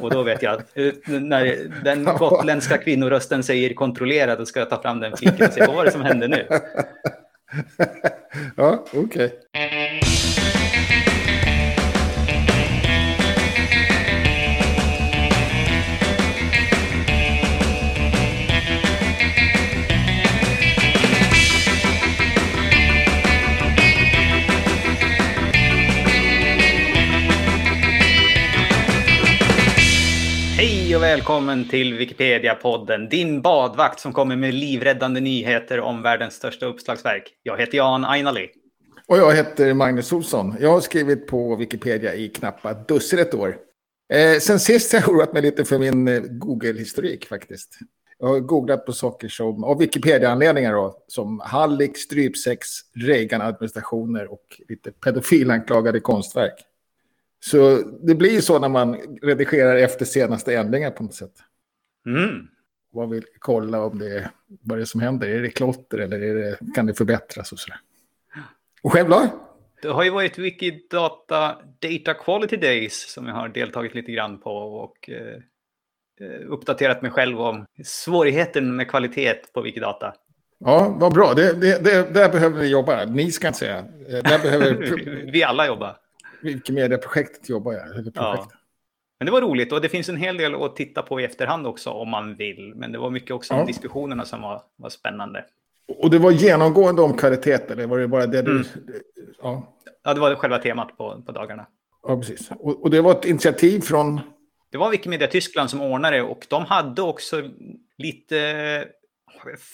Och då vet jag att eh, när den gotländska kvinnorösten säger kontrollera, då ska jag ta fram den fliken och se vad var det som hände nu. ja, okej. Okay. Välkommen till Wikipedia-podden, din badvakt som kommer med livräddande nyheter om världens största uppslagsverk. Jag heter Jan Ainali. Och jag heter Magnus Olsson. Jag har skrivit på Wikipedia i knappt dussinet år. Eh, sen sist har jag oroat mig lite för min eh, Google-historik faktiskt. Jag har googlat på saker som, av Wikipedia-anledningar då, som Hallik, strypsex, Reagan-administrationer och lite pedofilanklagade konstverk. Så det blir ju så när man redigerar efter senaste ändringar på något sätt. Mm. Man vill kolla om det vad det är som händer. Är det klotter eller det, kan det förbättras och sådär. Och själv då? Det har ju varit Wikidata Data Quality Days som jag har deltagit lite grann på och eh, eh uppdaterat mig själv om svårigheten med kvalitet på Wikidata. Ja, vad bra. Det, det, det, där behöver ni jobba. Ni ska inte säga. Där behöver... vi alla jobbar. Wikimedia-projektet jobbar jag. Projekt. Ja. Men det var roligt och det finns en hel del att titta på i efterhand också om man vill. Men det var mycket också ja. diskussionerna som var, var spännande. Och det var genomgående om kvalitet eller var det bara det du... Mm. Ja. ja, det var själva temat på, på dagarna. Ja, precis. Och, och det var ett initiativ från... Det var Wikimedia Tyskland som ordnade och de hade också lite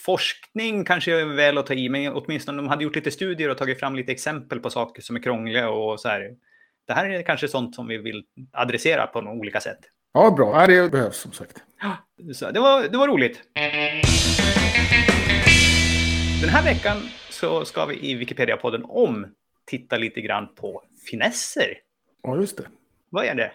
forskning kanske är väl att ta i, men åtminstone de hade gjort lite studier och tagit fram lite exempel på saker som är krångliga och så här det här är kanske sånt som vi vill adressera på några olika sätt. Ja, bra. Det behövs som sagt. Så det, var, det var roligt. Den här veckan så ska vi i Wikipedia-podden om titta lite grann på finesser. Ja, just det. Vad är det?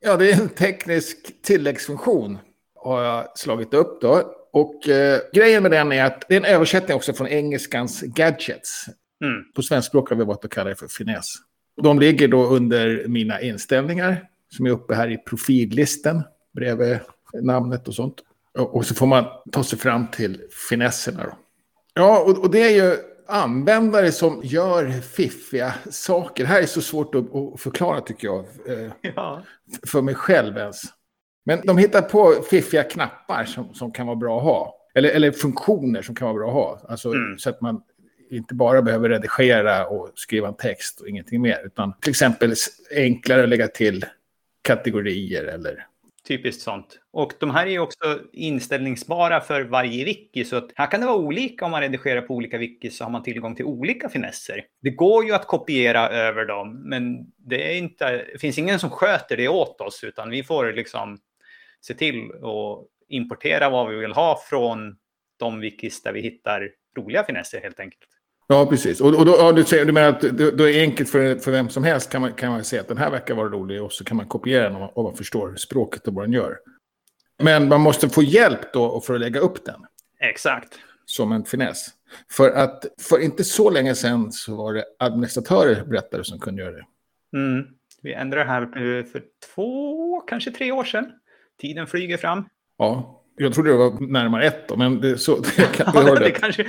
Ja, det är en teknisk tilläggsfunktion har jag slagit upp då. Och eh, grejen med den är att det är en översättning också från engelskans gadgets. Mm. På svenskspråk har vi valt att kalla det för finess. De ligger då under mina inställningar som är uppe här i profillistan bredvid namnet och sånt. Och så får man ta sig fram till finesserna. Då. Ja, och, det är ju användare som gör fiffiga saker. Det här är så svårt att, förklara tycker jag. Eh, ja. För mig själv ens. Men de hittar på fiffiga knappar som, som kan vara bra att ha. Eller, eller funktioner som kan vara bra att ha. Alltså mm. så att man inte bara behöver redigera och skriva en text och ingenting mer. Utan till exempel enklare att lägga till kategorier eller... Typiskt sånt. Och de här är också inställningsbara för varje wiki. Så att här kan det vara olika om man redigerar på olika wikis så har man tillgång till olika finesser. Det går ju att kopiera över dem, men det, är inte, det finns ingen som sköter det åt oss, utan vi får liksom se till att importera vad vi vill ha från de wikis där vi hittar roliga finesser helt enkelt. Ja, precis. Och, och då, ja, du, säger, du menar att det, då är enkelt för, för vem som helst kan man, kan man säga att den här verkar vara rolig och så kan man kopiera den om, man förstår språket och vad den gör. Men man måste få hjälp då för att lägga upp den. Exakt. Som en finess. För att för inte så länge sedan så var det administratörer, berättade, som kunde göra det. Mm. Vi ändrade det här för två, kanske tre år sedan. Tiden flyger fram. Ja, jag trodde det var närmare ett då, men det, så, det, kan, ja, det kanske,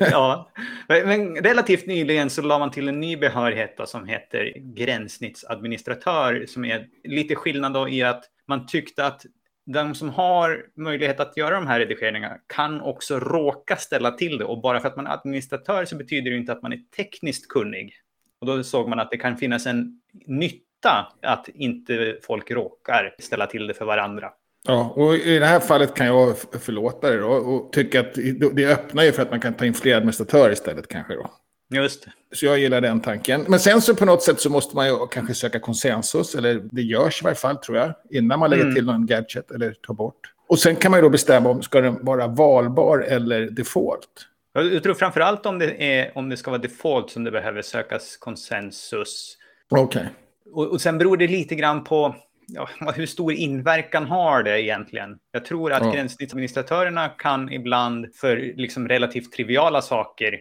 ja. Men relativt nyligen så la man till en ny behörighet då, som heter gränssnittsadministratör, som är lite skillnad då i att man tyckte att de som har möjlighet att göra de här redigeringarna kan också råka ställa till det. Och bara för att man är administratör så betyder det inte att man är tekniskt kunnig. Och då såg man att det kan finnas en nytta att inte folk råkar ställa till det för varandra. Ja, och i det här fallet kan jag förlåta det då och tycka att det öppnar ju för att man kan ta in fler administratörer istället kanske då. Just Så jag gillar den tanken. Men sen så på något sätt så måste man ju kanske söka konsensus, eller det görs i varje fall tror jag, innan man lägger mm. till någon gadget eller tar bort. Och sen kan man ju då bestämma om ska den vara valbar eller default. Jag tror framför allt om det, är, om det ska vara default som det behöver sökas konsensus. Okej. Okay. Och, och sen beror det lite grann på ja, hur stor inverkan har det egentligen? Jag tror att ja. gränssnittsadministratörerna kan ibland för liksom relativt triviala saker,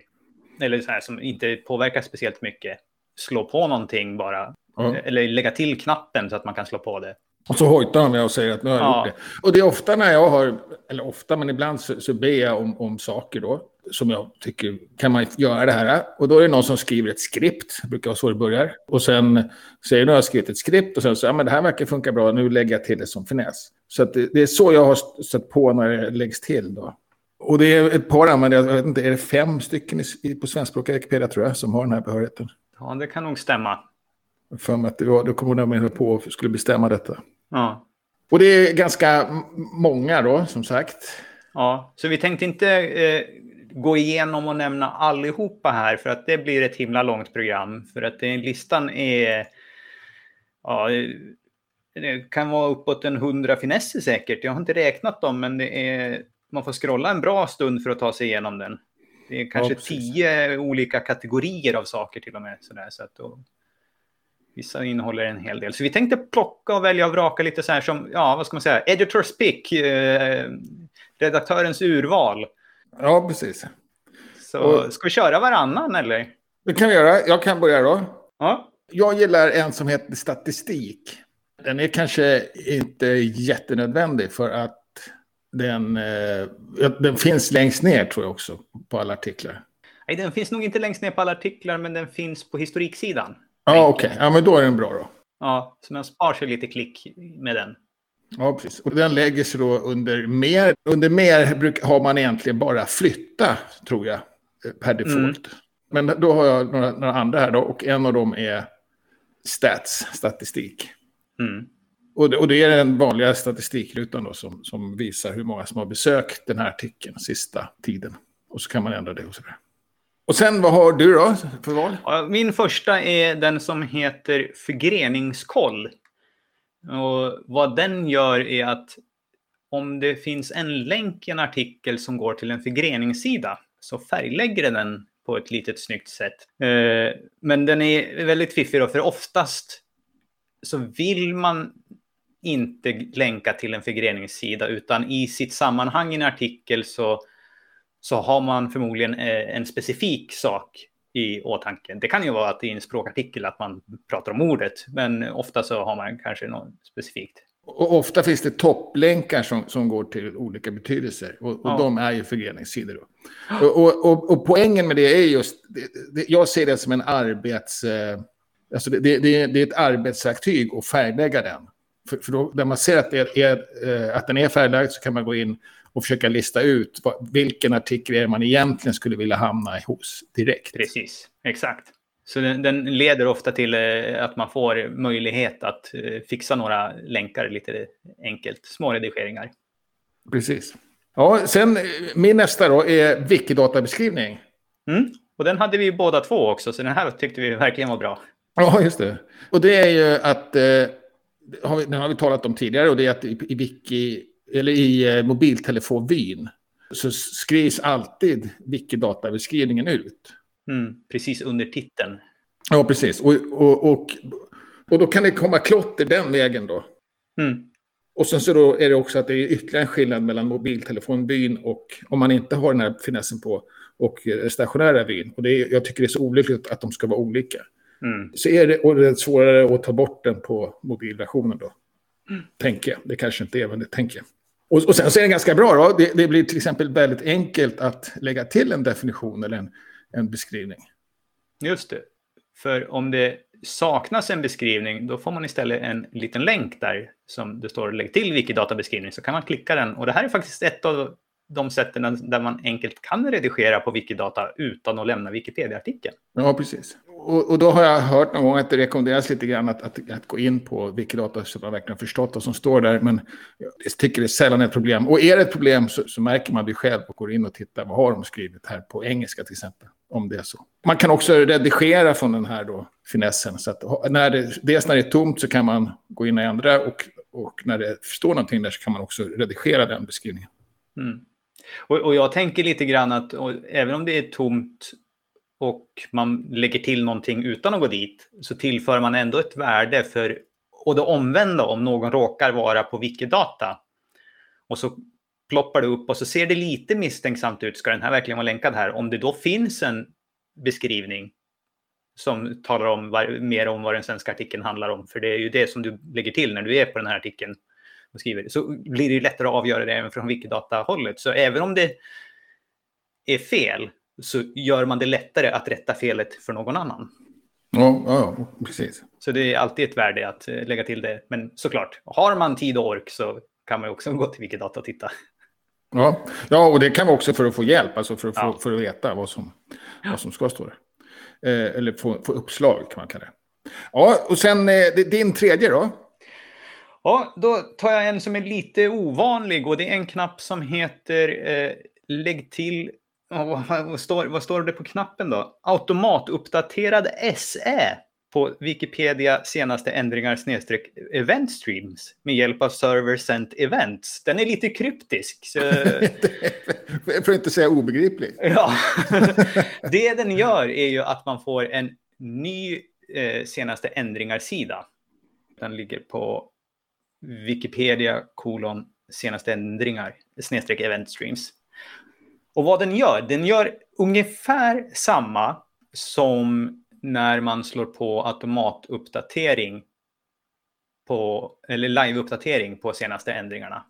eller så här som inte påverkar speciellt mycket, slå på någonting bara. Ja. Eller lägga till knappen så att man kan slå på det. Och så hojtar de med och säger att nu har jag ja. gjort det. Och det är ofta när jag har, eller ofta, men ibland så, så ber jag om, om saker då. Som jag tycker, kan man göra det här? Och då är det någon som skriver ett skript, det brukar vara så det börjar. Och sen säger nu har jag skrivit ett skript och sen så, ja men det här verkar funka bra, nu lägger jag till det som finess. Så det, det, är så jag har stött på när det läggs till då. Och det är ett par användare, jag vet inte, är det fem stycken i, på svenskspråkiga Wikipedia tror jag, som har den här behörigheten? Ja, det kan nog stämma. För mig att det var, då kommer de på och skulle bestämma detta. Ja. Och det är ganska många då, som sagt. Ja, så vi tänkte inte eh, gå igenom och nämna allihopa här, för att det blir ett himla långt program. För att det, listan är... Ja, det kan vara uppåt en hundra finesser säkert. Jag har inte räknat dem, men det är, man får scrolla en bra stund för att ta sig igenom den. Det är kanske ja, tio olika kategorier av saker till och med. Sådär, så att då, Vissa innehåller en hel del. Så vi tänkte plocka och välja och vraka lite så här som, ja, vad ska man säga, editors pick, eh, redaktörens urval. Ja, precis. Så och, ska vi köra varannan eller? Det kan vi göra. Jag kan börja då. Ja. Jag gillar en som heter statistik. Den är kanske inte jättenödvändig för att den, eh, den finns längst ner tror jag också på alla artiklar. Nej, den finns nog inte längst ner på alla artiklar, men den finns på historiksidan. Ja, okej. Okay. Ja, men då är den bra då. Ja, så man spar sig lite klick med den. Ja, precis. Och den lägger sig då under mer. Under mer har man egentligen bara flytta, tror jag, per default. Mm. Men då har jag några, några, andra här då, och en av dem är stats, statistik. Mm. Och, det, och det är den vanliga statistikrutan då som, som visar hur många som har besökt den här artikeln sista tiden. Och så kan man ändra det och så vidare. Och sen, vad har du då för val? Min första är den som heter förgreningskoll. Och vad den gör är att om det finns en länk i en artikel som går till en förgreningssida så färglägger den på ett litet snyggt sätt. Eh, men den är väldigt fiffig då, för oftast så vill man inte länka till en förgreningssida utan i sitt sammanhang i en artikel så så har man förmodligen eh, en specifik sak i åtanke. Det kan ju vara att i en språkartikel att man pratar om ordet, men ofta så har man kanske något specifikt. Och ofta finns det topplänkar som, som går till olika betydelser och, och ja. de är ju förgreningssidor. Och, och, och, och, poängen med det är just, det, det, jag ser det som en arbets... Eh, alltså det, det, det, är ett arbetsverktyg att färglägga den. För, för då, när man ser att, är, eh, att den är färglagd så kan man gå in och försöka lista ut vad, vilken artikel är man egentligen skulle vilja hamna hos direkt. Precis, exakt. Så den, den leder ofta till eh, att man får möjlighet att eh, fixa några länkar lite enkelt, små redigeringar. Precis. Ja, sen min nästa då är Wikidata-beskrivning. Mm. Och den hade vi båda två också, så den här tyckte vi verkligen var bra. Ja, just det. Och det är ju att, eh, har vi, den har vi talat om tidigare, och det är att i, i Wiki eller i eh, mobiltelefonvyn så skrivs alltid Wikidata-beskrivningen ut. Mm, precis under titeln. Ja, precis. Och, och, och, och då kan det komma klotter den vägen då. Mm. Och sen så då är det också att det är ytterligare en skillnad mellan mobiltelefonvyn och om man inte har den här finessen på och stationära vyn. Och det är, jag tycker det är så olyckligt att de ska vara olika. Mm. Så är det, och det är svårare att ta bort den på mobilversionen då. Mm. Tänker jag. Det kanske inte är, men det tänker jag. Och, och sen så är det ganska bra då. Det, det, blir till exempel väldigt enkelt att lägga till en definition eller en, en beskrivning. Just det. För om det saknas en beskrivning, då får man istället en liten länk där som det står lägg till Wikidata-beskrivning, så kan man klicka den. Och det här är faktiskt ett av de sätten där man enkelt kan redigera på Wikidata utan att lämna Wikipedia-artikeln. Ja, precis. Och, och, då har jag hört någon gång att det rekommenderas lite grann att, att, att gå in på Wikidata så att man verkligen har förstått vad som står där. Men jag tycker det är sällan ett problem. Och är det ett problem så, så märker man det själv och går in och tittar vad har de skrivit här på engelska till exempel. Om det är så. Man kan också redigera från den här då, finessen. Så att när det, dels när det är tomt så kan man gå in och ändra och, och när det står någonting där så kan man också redigera den beskrivningen. Mm. Och, och, jag tänker lite grann att och, även om det är tomt och man lägger till någonting utan att gå dit så tillför man ändå ett värde för och det omvända om någon råkar vara på Wikidata och så ploppar det upp och så ser det lite misstänksamt ut. Ska den här verkligen vara länkad här? Om det då finns en beskrivning som talar om var, mer om vad den svenska artikeln handlar om. För det är ju det som du lägger till när du är på den här artikeln och skriver. Så blir det ju lättare att avgöra det även från Wikidata-hållet. Så även om det är fel så gör man det lättare att rätta felet för någon annan. Ja, ja, precis. Så det är alltid ett värde att eh, lägga till det. Men såklart, har man tid och ork så kan man också gå till Wikidata och titta. Ja, ja och det kan vara också för att få hjälp, alltså för att, ja. få, för att veta vad som, vad som ska stå där. Eh, eller få, få uppslag kan man kalla det. Ja, och sen eh, din tredje då? Ja, då tar jag en som är lite ovanlig och det är en knapp som heter eh, Lägg till vad, står, vad står det på knappen då? Automatuppdaterad SE på Wikipedia senaste ändringar snedstreck event streams med hjälp av server sent events. Den är lite kryptisk. Så... För att inte säga obegriplig. ja. det den gör är ju att man får en ny eh, senaste ändringar-sida. Den ligger på Wikipedia kolon senaste ändringar snedstreck event streams. Och vad den gör, den gör ungefär samma som när man slår på automatuppdatering på, eller live-uppdatering på senaste ändringarna.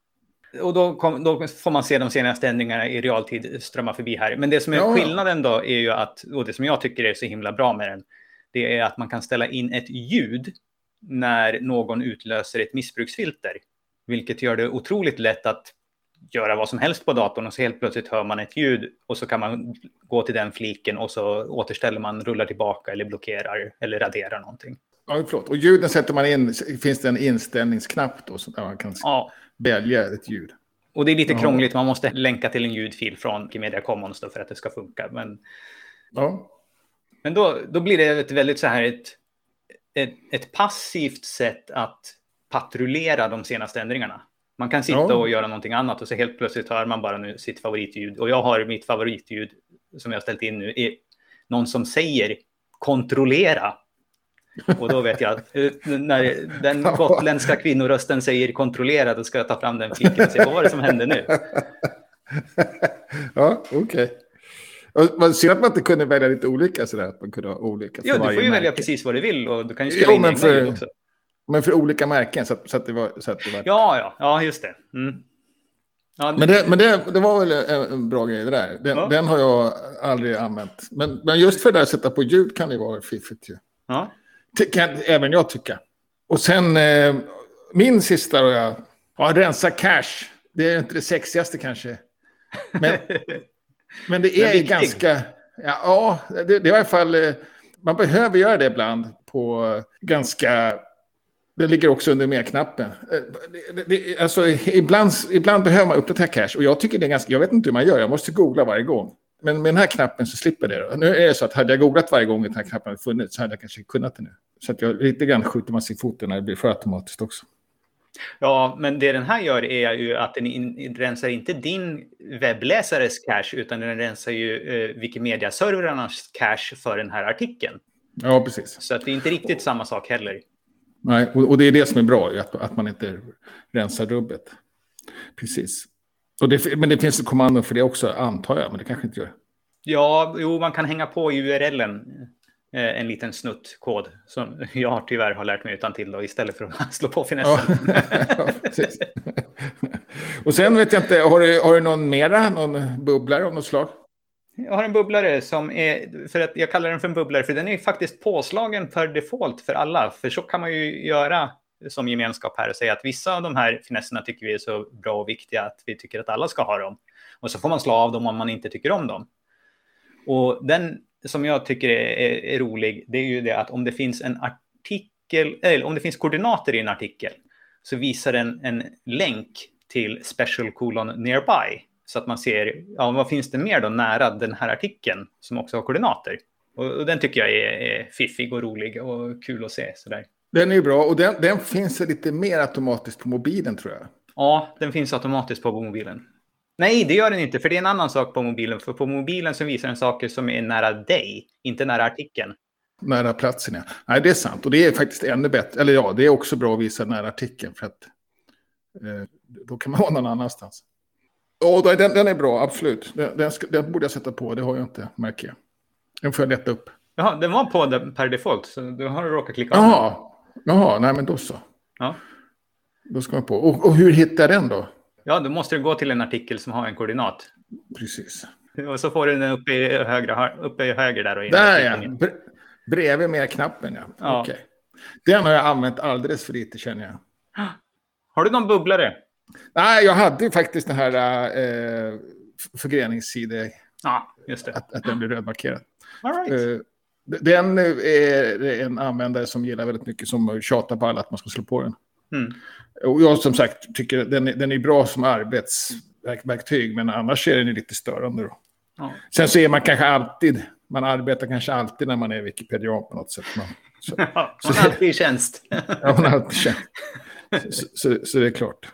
Och då, kom, då, får man se de senaste ändringarna i realtid strömma förbi här. Men det som är ja. skillnaden då är ju att, och det som jag tycker är så himla bra med den, det är att man kan ställa in ett ljud när någon utlöser ett missbruksfilter. Vilket gör det otroligt lätt att göra vad som helst på datorn och så helt plötsligt hör man ett ljud och så kan man gå till den fliken och så återställer man, rullar tillbaka eller blockerar eller raderar någonting. Ja, förlåt. Och ljuden sätter man in, finns det en inställningsknapp då så man kan ja. välja ett ljud? Och det är lite ja. krångligt, man måste länka till en ljudfil från Wikimedia Commons för att det ska funka. Men, ja. men då, då blir det ett väldigt så här ett, ett, ett passivt sätt att patrullera de senaste ändringarna. Man kan sitta ja. och göra någonting annat och så helt plötsligt hör man bara nu sitt favoritljud. Och jag har mitt favoritljud som jag ställt in nu är någon som säger kontrollera. Och då vet jag att eh, när den gotländska kvinnorösten säger kontrollera, då ska jag ta fram den fliken och se vad var det som hände nu. Ja, okej. Okay. Man ser att man inte kunde välja lite olika sådär, att man kunde ha olika. Ja, du får ju märke. välja precis vad du vill och du kan ju skriva jo, in egna för... också. Men för olika märken så att, så att, det, var, så att det var... Ja, ja, ja, just det. Mm. Ja, det... Men, det, men det, det var väl en bra grej det där. Den, ja. den har jag aldrig använt. Men, men just för det där att sätta på ljud kan det vara fiffigt ju. Ja. Kan även jag tycka. Och sen eh, min sista då, ja, ja, rensa cash. Det är inte det sexigaste kanske. Men, men det är ganska... Ja, ja det, det är i alla fall... Eh, man behöver göra det ibland på ganska det ligger också under mer-knappen. Eh, alltså, ibland, ibland behöver man uppdatera cache och jag tycker det är ganska, jag vet inte hur man gör, jag måste googla varje gång. Men med den här knappen så slipper det. Nu är det så att hade jag googlat varje gång den här knappen hade funnits så hade jag kanske kunnat det nu. Så att jag lite grann skjuter man sig i foten när det blir för automatiskt också. Ja, men det den här gör är ju att den in, rensar inte din webbläsares cache utan den rensar ju eh, Wikimedia-servrarnas cache för den här artikeln. Ja, precis. Så att det är inte riktigt samma sak heller. Nej, och, och, det är det som är bra, att, att man inte rensar rubbet. Precis. Och det, men det finns ett kommando för det också, antar jag, men det kanske inte gör. Ja, jo, man kan hänga på URLen en liten snutt kod som jag tyvärr har lärt mig utan till då, istället för att slå på finessen. Ja, och sen vet jag inte, har du, har du någon mera, någon bubblare av något slag? Jag har en bubblare som är, för att jag kallar den för en bubblare, för den är faktiskt påslagen för default för alla. För så kan man ju göra som gemenskap här och säga att vissa av de här finesserna tycker vi är så bra och viktiga att vi tycker att alla ska ha dem. Och så får man slå av dem om man inte tycker om dem. Och den som jag tycker är, är, är rolig, det är ju det att om det finns en artikel, eller om det finns koordinater i en artikel, så visar den en länk till special colon nearby. Så att man ser, ja, vad finns det mer då nära den här artikeln som också har koordinater? Och, och den tycker jag är, är, fiffig och rolig och kul att se. Sådär. Den är bra och den, den finns lite mer automatiskt på mobilen tror jag. Ja, den finns automatiskt på mobilen. Nej, det gör den inte, för det är en annan sak på mobilen. För på mobilen så visar den saker som är nära dig, inte nära artikeln. Nära platsen, ja. Nej, det är sant. Och det är faktiskt ännu bättre. Eller ja, det är också bra att visa nära artikeln. För att eh, då kan man vara någon annanstans. Ja, den, den är bra, absolut. Den, den, den, borde jag sätta på, det har jag inte, märker jag. Den får jag leta upp. Jaha, den var på per default, så du har råkat klicka av Jaha, Jaha nej men då så. Ja. Då ska man på. Och, och hur hittar jag den då? Ja, då måste du gå till en artikel som har en koordinat. Precis. Och så får du den uppe i högra, uppe i höger där. Och där ja, Bre bredvid med knappen ja. ja. Okay. Den har jag använt alldeles för lite känner jag. Har du någon bubblare? Nej, jag hade ju faktiskt den här äh, förgreningssida. Ja, just det. Att, att den blir rödmarkerad. All right. Äh, den är en användare som gillar väldigt mycket, som tjatar på alla att man ska slå på den. Mm. Och jag som sagt tycker den den är bra som arbetsverktyg, men annars är den lite störande. Då. Ja. Sen så är man kanske alltid, man arbetar kanske alltid när man är Wikipedia på något sätt. Man, så, ja, man är alltid i tjänst. ja, man är alltid i tjänst. Så, så, så, det är klart.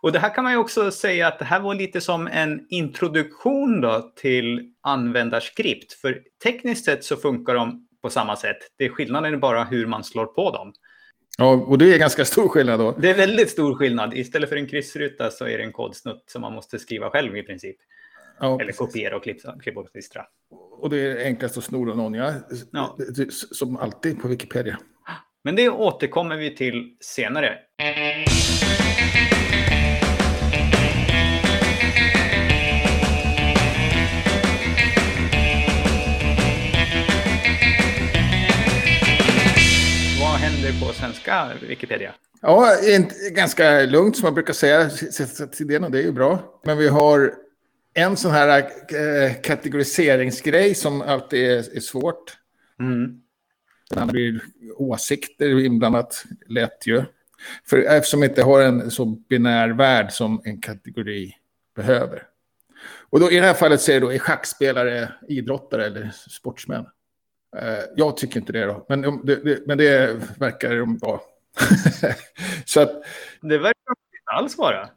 Och det här kan man ju också säga att det här var lite som en introduktion då till användarskript. För tekniskt sett så funkar de på samma sätt. Det är skillnaden är bara hur man slår på dem. Ja, och det är ganska stor skillnad då. Det är väldigt stor skillnad. Istället för en kryssruta så är det en kodsnutt som man måste skriva själv i princip. Ja, Eller kopiera och klippa, klippa och klistra. Och det är enklast att sno någon, ja. ja. Som alltid på Wikipedia. Men det återkommer vi till senare. På svenska Wikipedia? Ja, ganska lugnt som man brukar säga det, och det är ju bra. Men vi har en sån här äh, kategoriseringsgrej som alltid är, är svårt. Mm. Det blir åsikter inblandat lätt ju. För eftersom vi inte har en så binär värld som en kategori behöver. Och då, i det här fallet så är, då, är schackspelare idrottare eller sportsmän. Eh, jag tycker inte det då, men det, det men det verkar de vara. så att... Det verkar inte alls vara.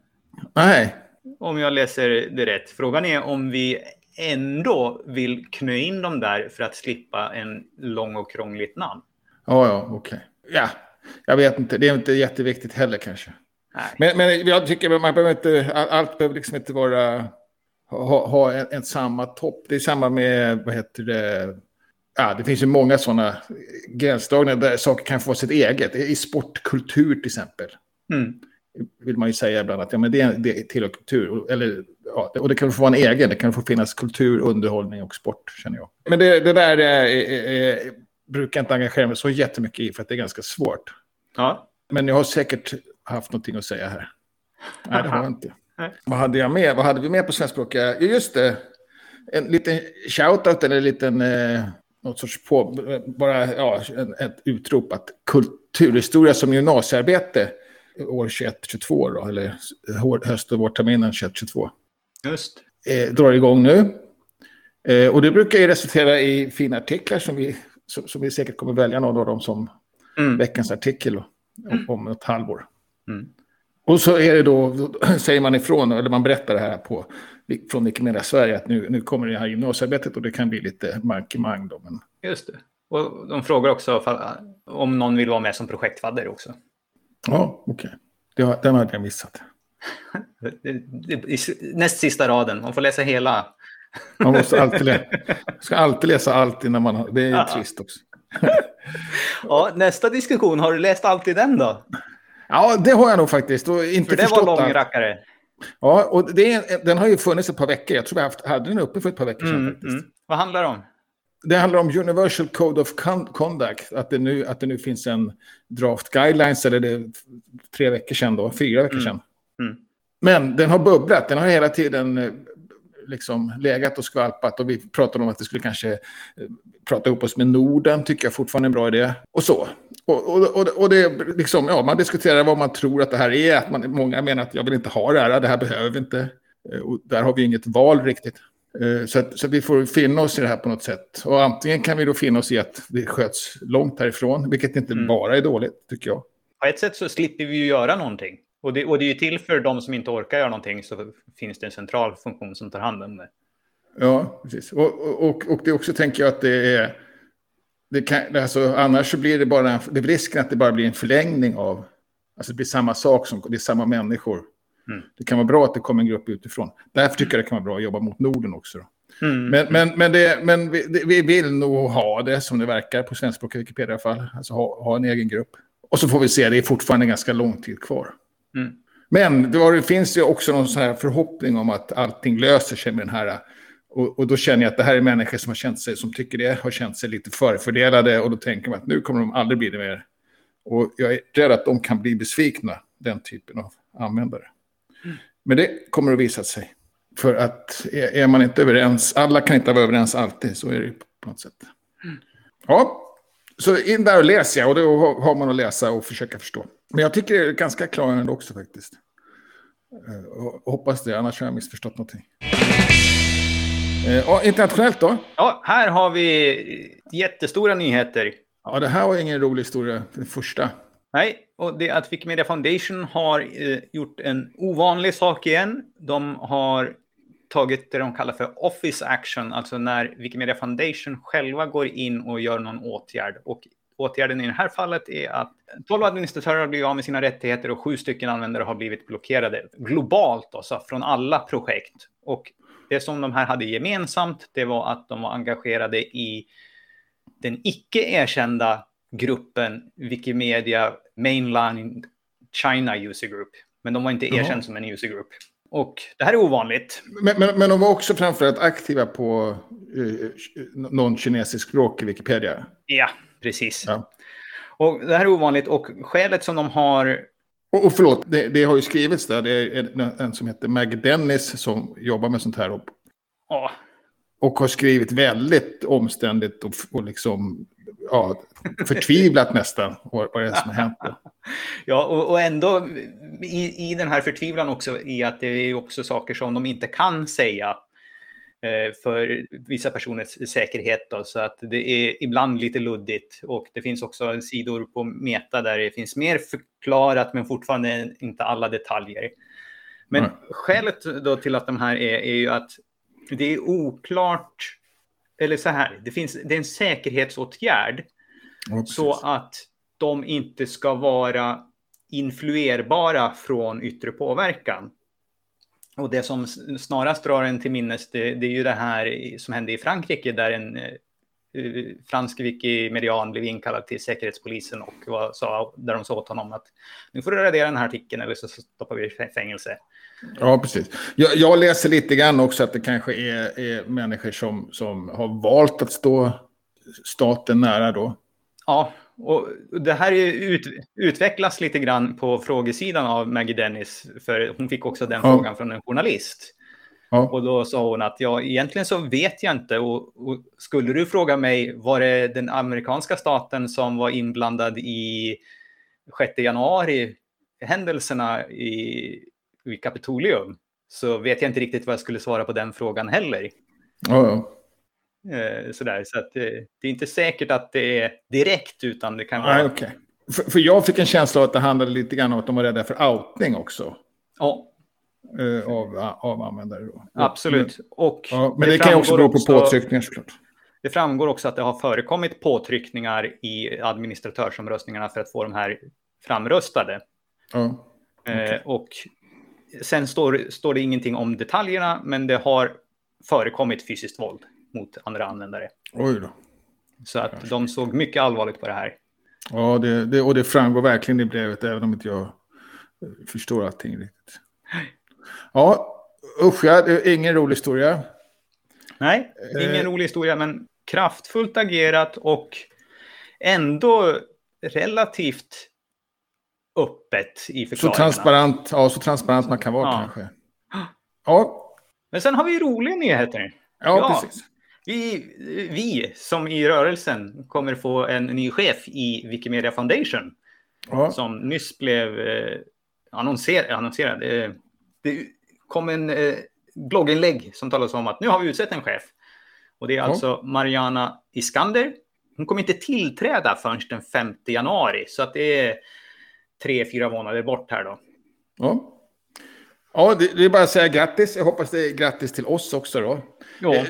Nej. Om jag läser det rätt. Frågan är om vi ändå vill knö in dem där för att slippa en lång och krångligt namn. Ja, ja, okej. Okay. Ja, jag vet inte. Det är inte jätteviktigt heller kanske. Nej. Men, men jag tycker man behöver inte, allt behöver liksom inte vara, ha, ha en, en samma topp. Det är samma med, vad heter det, ja, det finns ju många sådana gränsdragningar där saker kan få sitt eget. I sportkultur till exempel. Mm. Vill man ju säga ibland att ja, men det, det tillhör kultur. Eller, ja, och det kan få vara en egen. Det kan få finnas kultur, underhållning och sport känner jag. Men det, det där är, är, är, brukar jag inte engagera mig så jättemycket i för att det är ganska svårt. Ja. Men jag har säkert haft någonting att säga här. Nej, det har jag inte. Vad hade jag med? Vad hade vi med på svenskspråkiga? Just det. En liten shout-out eller en liten eh, något sorts på, bara ja, ett utrop att kulturhistoria som gymnasiearbete år 21-22 då, eller höst och vårterminen 21-22. Just. Eh, drar igång nu. Eh, och det brukar ju resultera i fina artiklar som vi, som, som vi säkert kommer välja någon av dem som mm. veckans artikel om, om ett halvår. Mm. Och så är det då, säger man ifrån, eller man berättar det här på från Wikimedia Sverige att nu, nu kommer det här gymnasiearbetet och det kan bli lite mankemang då. Men... Just det. Och de frågar också om någon vill vara med som projektfadder också. Ja, okej. Okay. Den hade jag missat. Näst sista raden, man får läsa hela. Man måste alltid läsa, ska alltid läsa allt innan man har, det är ja. trist också. ja, nästa diskussion, har du läst allt i den då? Ja, det har jag nog faktiskt. Och inte För det var lång rackare. Ja, och det, den har ju funnits ett par veckor. Jag tror vi haft, hade den uppe för ett par veckor sedan. Mm, faktiskt. Mm. Vad handlar det om? Det handlar om Universal Code of Conduct. Att det nu, att det nu finns en draft guidelines, eller det tre veckor sedan då, fyra veckor mm. sedan. Mm. Men den har bubblat. Den har hela tiden eh, liksom legat och skvalpat. Och vi pratade om att det skulle kanske eh, prata ihop oss med Norden, tycker jag fortfarande är en bra idé. Och så. Och, och, och, och det liksom, ja, man diskuterar vad man tror att det här är. Att man, många menar att jag vill inte ha det här, det här behöver vi inte. Eh, och där har vi inget val riktigt. Eh, så, att, så att vi får finna oss i det här på något sätt. Och antingen kan vi då finna oss i att det sköts långt härifrån, vilket inte mm. bara är dåligt, tycker jag. På ett sätt så slipper vi ju göra någonting. Och det, och det är ju till för de som inte orkar göra någonting så finns det en central funktion som tar hand om det. Ja, precis. Och, och, och det också tänker jag att det är... Det kan, alltså, annars så blir det bara en, det risken att det bara blir en förlängning av... Alltså det blir samma sak, som, det är samma människor. Mm. Det kan vara bra att det kommer en grupp utifrån. Därför tycker jag det kan vara bra att jobba mot Norden också. Mm. Men, men, men, det, men vi, vi, vill nog ha det som det verkar på svenskspråkiga Wikipedia i alla fall. Alltså ha, ha, en egen grupp. Och så får vi se, det är fortfarande ganska lång tid kvar. Mm. Men det, var, det, finns ju också någon sån här förhoppning om att allting löser sig med den här. Och, och, då känner jag att det här är människor som har känt sig, som tycker det, har känt sig lite förfördelade. Och då tänker man att nu kommer de aldrig bli det mer. Och jag är rädd att de kan bli besvikna, den typen av användare. Mm. Men det kommer att visa sig. För att är man inte överens, alla kan inte vara överens alltid, så är det på något sätt. Mm. Ja, så in där och läs ja, och då har man att läsa och försöka förstå. Men jag tycker det är ganska klargörande också faktiskt. Eh, och hoppas det, annars har jag missförstått någonting. Ja, eh, internationellt då? Ja, här har vi jättestora nyheter. Ja, det här var ingen rolig historia, den första. Nej, och det är att Wikimedia Foundation har eh, gjort en ovanlig sak igen. De har tagit det de kallar för office action, alltså när Wikimedia Foundation själva går in och gör någon åtgärd. Och åtgärden i det här fallet är att 12 administratörer har blivit av med sina rättigheter och sju stycken användare har blivit blockerade globalt, alltså från alla projekt. Och det som de här hade gemensamt, det var att de var engagerade i den icke erkända gruppen Wikimedia Mainline China User Group. Men de var inte erkända som en user group. Och det här är ovanligt. Men, men, men de var också framförallt aktiva på uh, någon kinesisk språk i Wikipedia? Ja, precis. Ja. Och det här är ovanligt och skälet som de har... Och, och förlåt, det, det, har ju skrivits där. Det är en som heter Mag Dennis som jobbar med sånt här. Och, ja. och har skrivit väldigt omständigt och, och liksom ja, förtvivlat nästan vad, vad det är som har hänt. Ja, och, och ändå i, i den här förtvivlan också i att det är också saker som de inte kan säga eh, för vissa personers säkerhet. Då, så att det är ibland lite luddigt. Och det finns också sidor på Meta där det finns mer förklarat men fortfarande inte alla detaljer. Men mm. skälet då till att de här är, är ju att det är oklart eller så här, det, finns, det är en säkerhetsåtgärd ja, så att de inte ska vara influerbara från yttre påverkan. Och det som snarast drar en till minnes, det, det är ju det här som hände i Frankrike där en uh, fransk wikimedian blev inkallad till säkerhetspolisen och var, sa, där de sa åt honom att nu får du radera den här artikeln eller så stoppar vi i fängelse. Ja, precis. Jag, jag, läser lite grann också att det kanske är, är människor som, som har valt att stå staten nära då. Ja, och det här är ut, utvecklas lite grann på frågesidan av Maggie Dennis, för hon fick också den ja. frågan från en journalist. Ja. Och då sa hon att ja, egentligen så vet jag inte. Och, och, skulle du fråga mig, var det den amerikanska staten som var inblandad i 6 januari händelserna i i Kapitolium så vet jag inte riktigt vad jag skulle svara på den frågan heller. Ja, ja. sådär, så att, eh, det är inte säkert att det är direkt, utan det kan vara... Nej, okay. för, för jag fick en känsla av att det handlade lite grann om att de var rädda för outning också. Ja. Eh, av, av användare. Då. Absolut. Och ja, men det, det kan ju också bero på påtryckningar såklart. Det framgår också att det har förekommit påtryckningar i administratörsomröstningarna för att få de här framröstade. Ja. Okay. och Sen står, står det ingenting om detaljerna, men det har förekommit fysiskt våld mot andra användare. Oj då. Så att de såg mycket allvarligt på det här. Ja, det, det, och det framgår verkligen i brevet, även om inte jag förstår allting riktigt. Ja, usch ja, det är ingen rolig historia. Nej, ingen eh. rolig historia, men kraftfullt agerat och ändå relativt öppet i förklaringarna. Så transparent, ja, så transparent man kan vara ja. kanske. Ja. Men sen har vi roliga nyheter. Ja, ja, precis. Vi, vi som i rörelsen kommer få en ny chef i Wikimedia Foundation. Ja. Som nyss blev eh, annonser, annonserad. Eh, det kom en eh, blogginlägg som talar om att nu har vi utsett en chef. Och det är ja. alltså Mariana Iskander. Hon kommer inte tillträda förrän den 5 januari. Så att det är tre, fyra månader bort här då. Ja. Ja, det, det, är bara att säga grattis. Jag hoppas det är grattis till oss också då. Ja. Eh,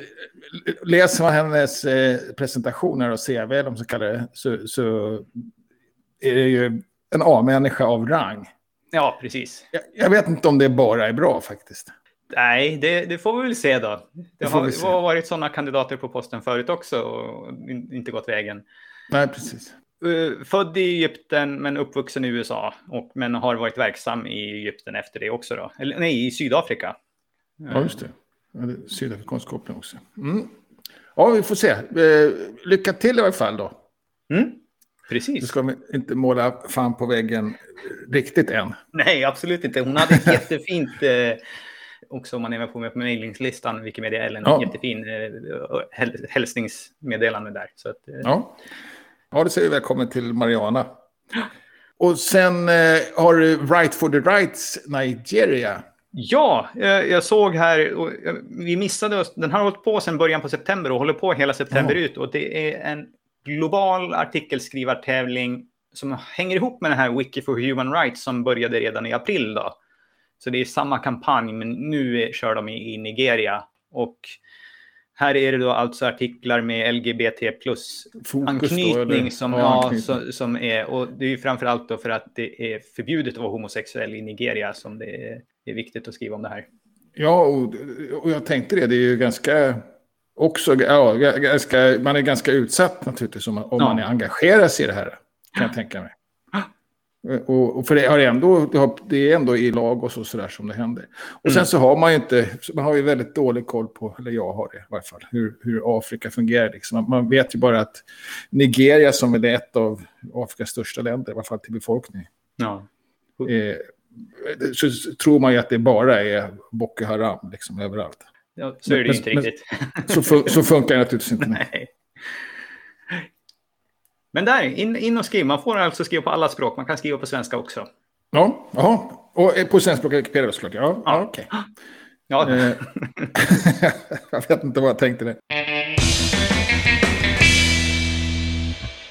läser man hennes eh, presentationer och CV, de så kallade, så, så är det ju en A-människa av rang. Ja, precis. Jag, jag, vet inte om det bara är bra faktiskt. Nej, det, det, får vi väl se då. Det, det har, har varit sådana kandidater på posten förut också och inte gått vägen. Nej, precis. Uh, född i Egypten men uppvuxen i USA. Och, men har varit verksam i Egypten efter det också då. Eller nej, i Sydafrika. Ja, just det. Sydafrikansk koppling också. Mm. Ja, vi får se. Uh, lycka till i alla fall då. Mm. Precis. Du ska inte måla fan på väggen riktigt än. Nej, absolut inte. Hon hade ett jättefint, eh, också om man är med på, med på mejlingslistan, Wikimedia Ellen, ja. jättefin eh, hälsningsmeddelande där. Så att, eh. ja. Ja, det säger välkommen till Mariana. Och sen eh, har du Right for the Rights Nigeria. Ja, jag såg här, och vi missade oss, den har hållit på sedan början på september och håller på hela september ja. ut. Och det är en global artikelskrivartävling som hänger ihop med den här Wiki for Human Rights som började redan i april. Då. Så det är samma kampanj, men nu kör de i, i Nigeria. Och här är det då alltså artiklar med LGBT plus anknytning som, ja, som, som är, och det är ju framförallt då för att det är förbjudet att vara homosexuell i Nigeria som det är, är viktigt att skriva om det här. Ja, och, och jag tänkte det, det är ju ganska också, ja, ganska, man är ganska utsatt naturligtvis om, om ja. man är engagerad sig i det här. Kan jag tänka mig. Och, och, för det, har ändå, det, har, det är ändå i lag och så sådär som det händer. Och mm. sen så har man ju inte, man har ju väldigt dålig koll på, eller jag har det i varje fall, hur, hur Afrika fungerar. Liksom. Man, vet ju bara att Nigeria som är ett av Afrikas största länder, i varje fall till befolkning. Ja. Eh, så tror man ju att det bara är Boko Haram liksom, överallt. Ja, så är det men, inte men, riktigt. Så, så, funkar det naturligtvis inte. Nej. Men där, in, in och skriv. Man får alltså skriva på alla språk. Man kan skriva på svenska också. Ja, jaha. och på svenska Wikipedia såklart. Ja, ja. okej. Okay. Ja. Eh, jag vet inte vad jag tänkte det.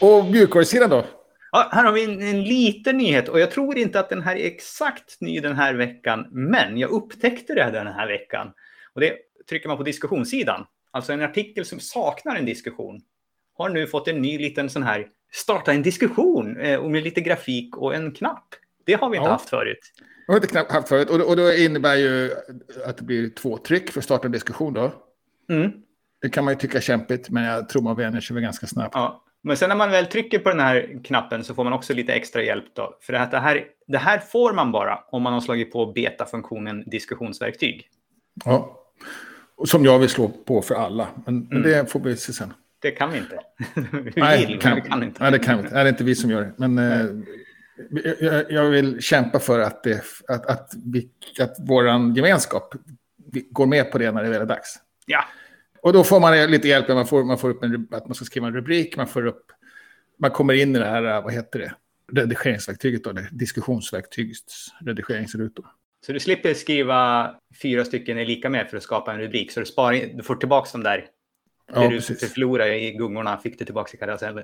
Och mjukvarusidan då? Ja, här har vi en, en, liten nyhet och jag tror inte att den här är exakt ny den här veckan, men jag upptäckte det den här veckan. Och det trycker man på diskussionssidan, alltså en artikel som saknar en diskussion, har nu fått en ny liten sån här starta en diskussion eh, med lite grafik och en knapp. Det har vi inte ja. haft förut. Det har inte haft förut och, och det innebär ju att det blir två tryck för att starta en diskussion då. Mm. Det kan man ju tycka är kämpigt, men jag tror man vänjer sig ganska snabbt. Ja. Men sen när man väl trycker på den här knappen så får man också lite extra hjälp. Då. För det här, det här får man bara om man har slagit på beta-funktionen diskussionsverktyg. Ja, som jag vill slå på för alla. Men, mm. men det får vi se sen. Det kan vi inte. vi nej, vill, kan, vi kan inte. Nej, det kan vi inte. Nej, det är inte vi som gör det. Men eh, jag, jag, vill kämpa för att, det, att, att, vi, att vår gemenskap går med på det när det väl är dags. Ja. Och då får man lite hjälp. Man får, man får upp en, att man ska skriva en rubrik. Man, får upp, man kommer in i det här, vad heter det? Redigeringsverktyget, då, diskussionsverktygets redigeringsrutor. Så du slipper skriva fyra stycken är lika med för att skapa en rubrik. Så du, sparar, du får tillbaka de där Ja, det du förlorade i gungorna fick du tillbaka i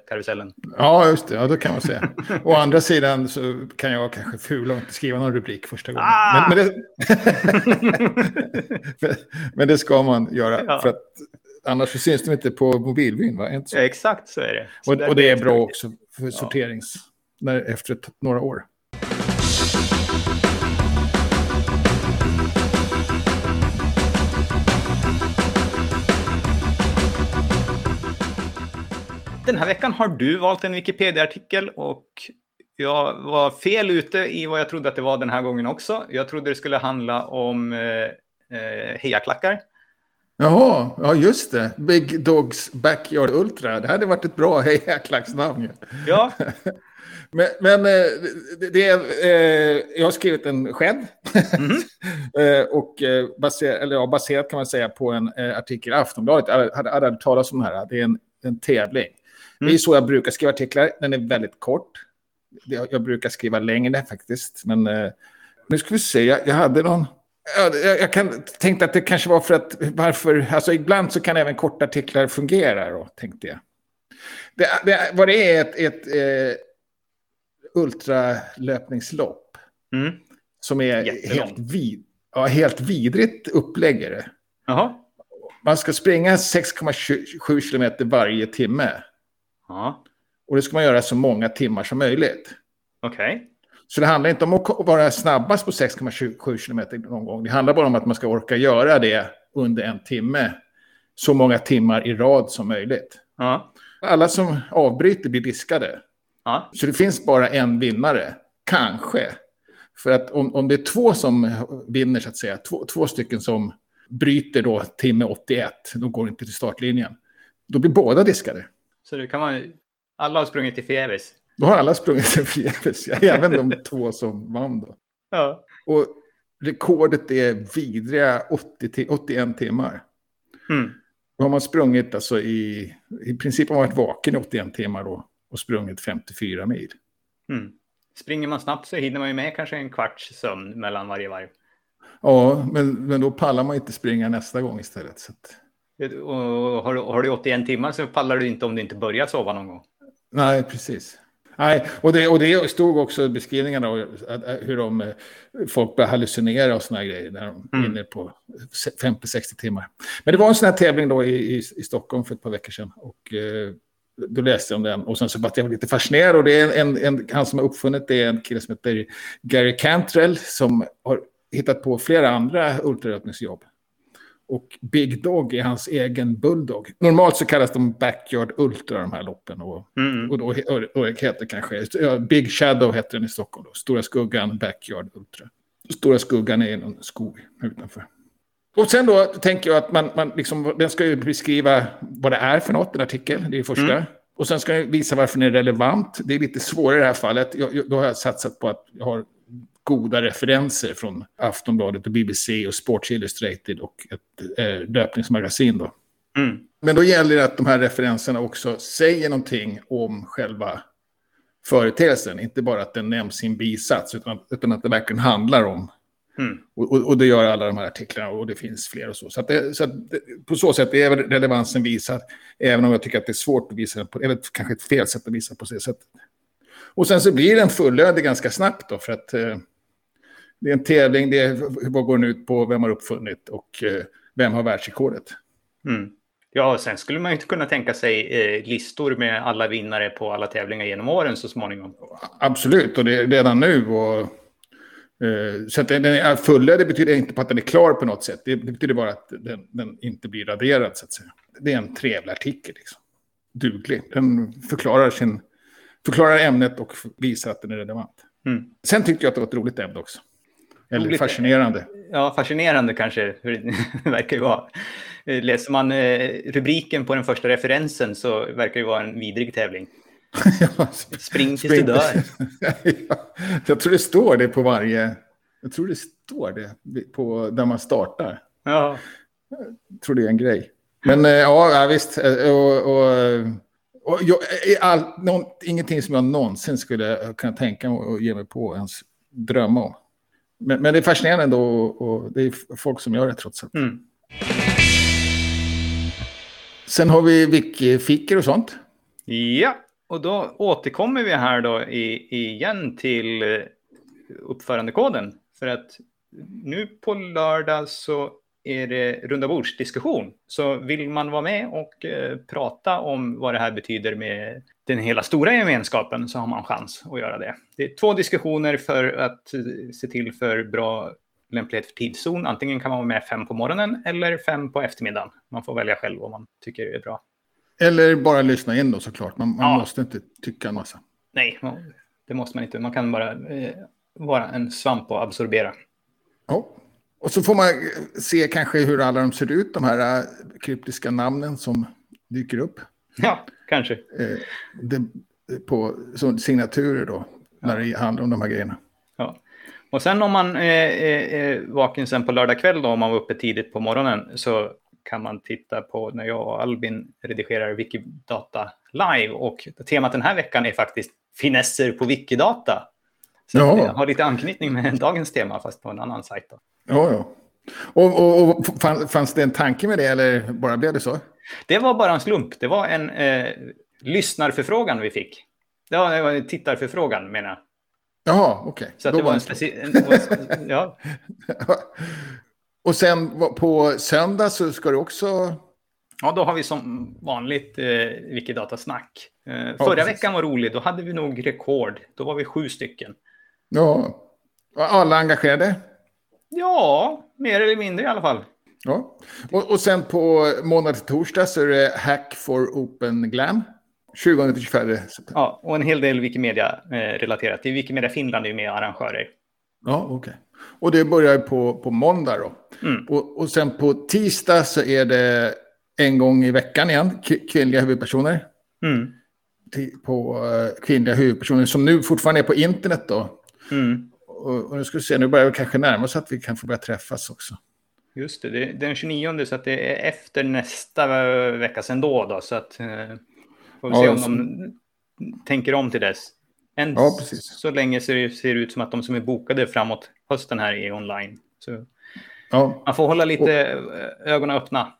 karusellen. Ja, just det. Ja, då kan man säga. Å andra sidan så kan jag kanske fula och inte skriva någon rubrik första gången. Ah! Men, men, det... men, det... ska man göra. Ja. För att annars syns de inte på mobilvyn. Va? Inte så? Ja, exakt så är det. Så och, och det är bra också för sorterings... När, efter ett, några år. Den här veckan har du valt en Wikipedia-artikel och jag var fel ute i vad jag trodde att det var den här gången också. Jag trodde det skulle handla om eh, eh hejaklackar. Jaha, ja just det. Big Dogs Backyard Ultra. Det hade varit ett bra hejaklacksnamn. Ja. men, men eh, det, är, eh, jag har skrivit en själv. Mm och baser, eller ja, baserat kan man säga på en artikel i Aftonbladet. Jag hade, hade hört talas om det här. Det är en, en tävling. Mm. Det är så jag brukar skriva artiklar. Den är väldigt kort. Jag brukar skriva längre faktiskt. Men eh, nu ska vi se. Jag, jag hade någon... Jag, jag kan, tänkte att det kanske var för att varför... Alltså ibland så kan även korta artiklar fungera då, tänkte jag. Det, det, vad det är ett, ett eh, ultralöpningslopp. Mm. Som är helt, vid, ja, helt vidrigt upplägg. Man ska springa 6,7 kilometer varje timme. Ja. Och det ska man göra så många timmar som möjligt. Okej. Okay. Så det handlar inte om att vara snabbast på 6,7 kilometer någon gång. Det handlar bara om att man ska orka göra det under en timme. Så många timmar i rad som möjligt. Ja. Alla som avbryter blir diskade. Ja. Så det finns bara en vinnare. Kanske. För att om, om det är två som vinner, så att säga, två, två stycken som bryter då timme 81, då går inte till startlinjen. Då blir båda diskade. Så det kan man... Alla har sprungit till förgäves. Då har alla sprungit till förgäves, även de två som vann då. Ja. Och rekordet är vidriga 80 till 81 timmar. Mm. Då har man sprungit, alltså i, i princip har man varit vaken i 81 timmar då och sprungit 54 mil. Mm. Springer man snabbt så hinner man ju med kanske en kvarts sömn mellan varje varv. Ja, men, men då pallar man inte springa nästa gång istället. Så att... Och har, du, har du 81 timmar så pallar du inte om du inte börjar sova någon gång. Nej, precis. Nej, och det, och det stod också i beskrivningarna hur de, folk börjar hallucinera och såna grejer när de mm. är inne på 50-60 timmar. Men det var en sån här tävling då i, i, i Stockholm för ett par veckor sedan. Och eh, då läste jag om den och sen så var jag lite fascinerad. Och det är en, en, han som har uppfunnit det är en kille som heter Gary Cantrell som har hittat på flera andra ultralöpningsjobb. Och Big Dog är hans egen bulldog. Normalt så kallas de Backyard Ultra, de här loppen. Och, mm. och då och, och heter kanske, Big Shadow heter den i Stockholm. Då. Stora Skuggan Backyard Ultra. Stora Skuggan är någon skog utanför. Och sen då tänker jag att man, man liksom, den ska ju beskriva vad det är för något, en artikel, det är första. Mm. Och sen ska den visa varför den är relevant. Det är lite svårare i det här fallet. Jag, jag, då har jag satsat på att jag har goda referenser från Aftonbladet och BBC och Sports Illustrated och ett eh, löpningsmagasin. Då. Mm. Men då gäller det att de här referenserna också säger någonting om själva företeelsen. Inte bara att den nämns i en bisats, utan, utan att det verkligen handlar om. Mm. Och, och, och, det gör alla de här artiklarna och det finns fler och så. Så, det, så det, på så sätt är relevansen visad, även om jag tycker att det är svårt att visa den på, eller kanske ett fel sätt att visa på det sättet. Och sen så blir den fullödig ganska snabbt då, för att eh, det är en tävling, det är, vad går den ut på, vem har uppfunnit och eh, vem har världsrekordet. Mm. Ja, sen skulle man ju inte kunna tänka sig eh, listor med alla vinnare på alla tävlingar genom åren så småningom. Absolut, och det är redan nu. Och, eh, så att den är fullödig betyder inte på att den är klar på något sätt. Det, det betyder bara att den, den, inte blir raderad, så att säga. Det är en trevlig artikel, liksom. Duglig. Den förklarar, sin, förklarar ämnet och visar att den är relevant. Mm. Sen tyckte jag att det var ett roligt ämne också. Eller roligt. fascinerande. Ja, fascinerande kanske det verkar ju vara. Läser man eh, rubriken på den första referensen så verkar det vara en vidrig tävling. ja, Spring tills du dör. ja, jag tror det står det på varje... Jag tror det står det på där man startar. Ja. Jag tror det är en grej. Men eh, ja, visst. Eh, och, och, och jag, all, någon, ingenting som jag någonsin skulle kunna tänka mig att ge mig på ens drömma om. Men, men det är fascinerande ändå och det är folk som gör det trots allt. Mm. Sen har vi wiki-fickor och sånt. Ja, och då återkommer vi här då i, igen till eh, uppförandekoden. För att nu på lördag så är det rundabordsdiskussion. Så vill man vara med och eh, prata om vad det här betyder med den hela stora gemenskapen så har man chans att göra det. Det är två diskussioner för att se till för bra lämplighet för tidszon. Antingen kan man vara med fem på morgonen eller fem på eftermiddagen. Man får välja själv vad man tycker är bra. Eller bara lyssna in då såklart. Man, man ja. måste inte tycka en massa. Nej, det måste man inte. Man kan bara eh, vara en svamp och absorbera. Ja. Och så får man se kanske hur alla de ser ut, de här äh, kryptiska namnen som dyker upp. Ja, kanske. Eh, det, på så signaturer då, ja. när det handlar om de här grejerna. Ja. Och sen om man är, är vaken sen på lördag kväll då, om man var uppe tidigt på morgonen, så kan man titta på när jag och Albin redigerar Wikidata live. Och temat den här veckan är faktiskt finesser på Wikidata. Så ja. det har lite anknytning med dagens tema, fast på en annan sajt. Då. Ja, ja. Och, och, och fanns det en tanke med det eller bara blev det så? Det var bara en slump. Det var en eh, lyssnarförfrågan vi fick. Det var, en tittarförfrågan menar jag. Jaha, okej. Okay. Så det var en speciell... ja. Och sen på söndag så ska du också... Ja, då har vi som vanligt eh, Wikidata-snack. Eh, förra ja, veckan var rolig, då hade vi nog rekord. Då var vi sju stycken. Ja. Var alla engagerade? Ja, mer eller mindre i alla fall. Ja. Och, och sen på måndag till torsdag så är det Hack for Open Glam. 20 till 24 september. Ja, och en hel del Wikimedia eh, Wikimedia Finland är ju med arrangörer. Ja, okej. Okay. Och det börjar på, på måndag då. Mm. Och, och sen på tisdag så är det en gång i veckan igen, kvinnliga huvudpersoner. Mm. På uh, kvinnliga huvudpersoner som nu fortfarande är på internet då. Mm. Och, och nu ska vi se, nu börjar vi kanske närma oss att vi kan få börja träffas också. Just det, det är den 29 så att det är efter nästa vecka sen då. då så att, eh, får vi ja, se om så... de tänker om till dess. Än ja, så länge ser det, ser det ut som att de som är bokade framåt hösten här är online. Så ja. Man får hålla lite och... ögonen öppna.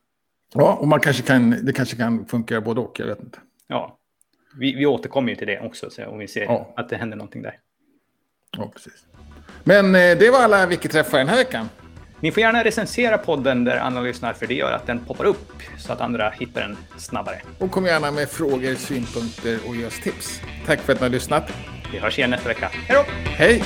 Ja, och man kanske kan, det kanske kan funka både och, jag vet inte. Ja, vi, vi återkommer ju till det också så om vi ser ja. att det händer någonting där. Ja, precis. Men eh, det var alla Wiki-träffar den här veckan. Ni får gärna recensera podden där andra lyssnar för det gör att den poppar upp så att andra hittar den snabbare. Och kom gärna med frågor, synpunkter och ge oss tips. Tack för att ni har lyssnat. Vi hörs igen nästa vecka. Hej då! Hej!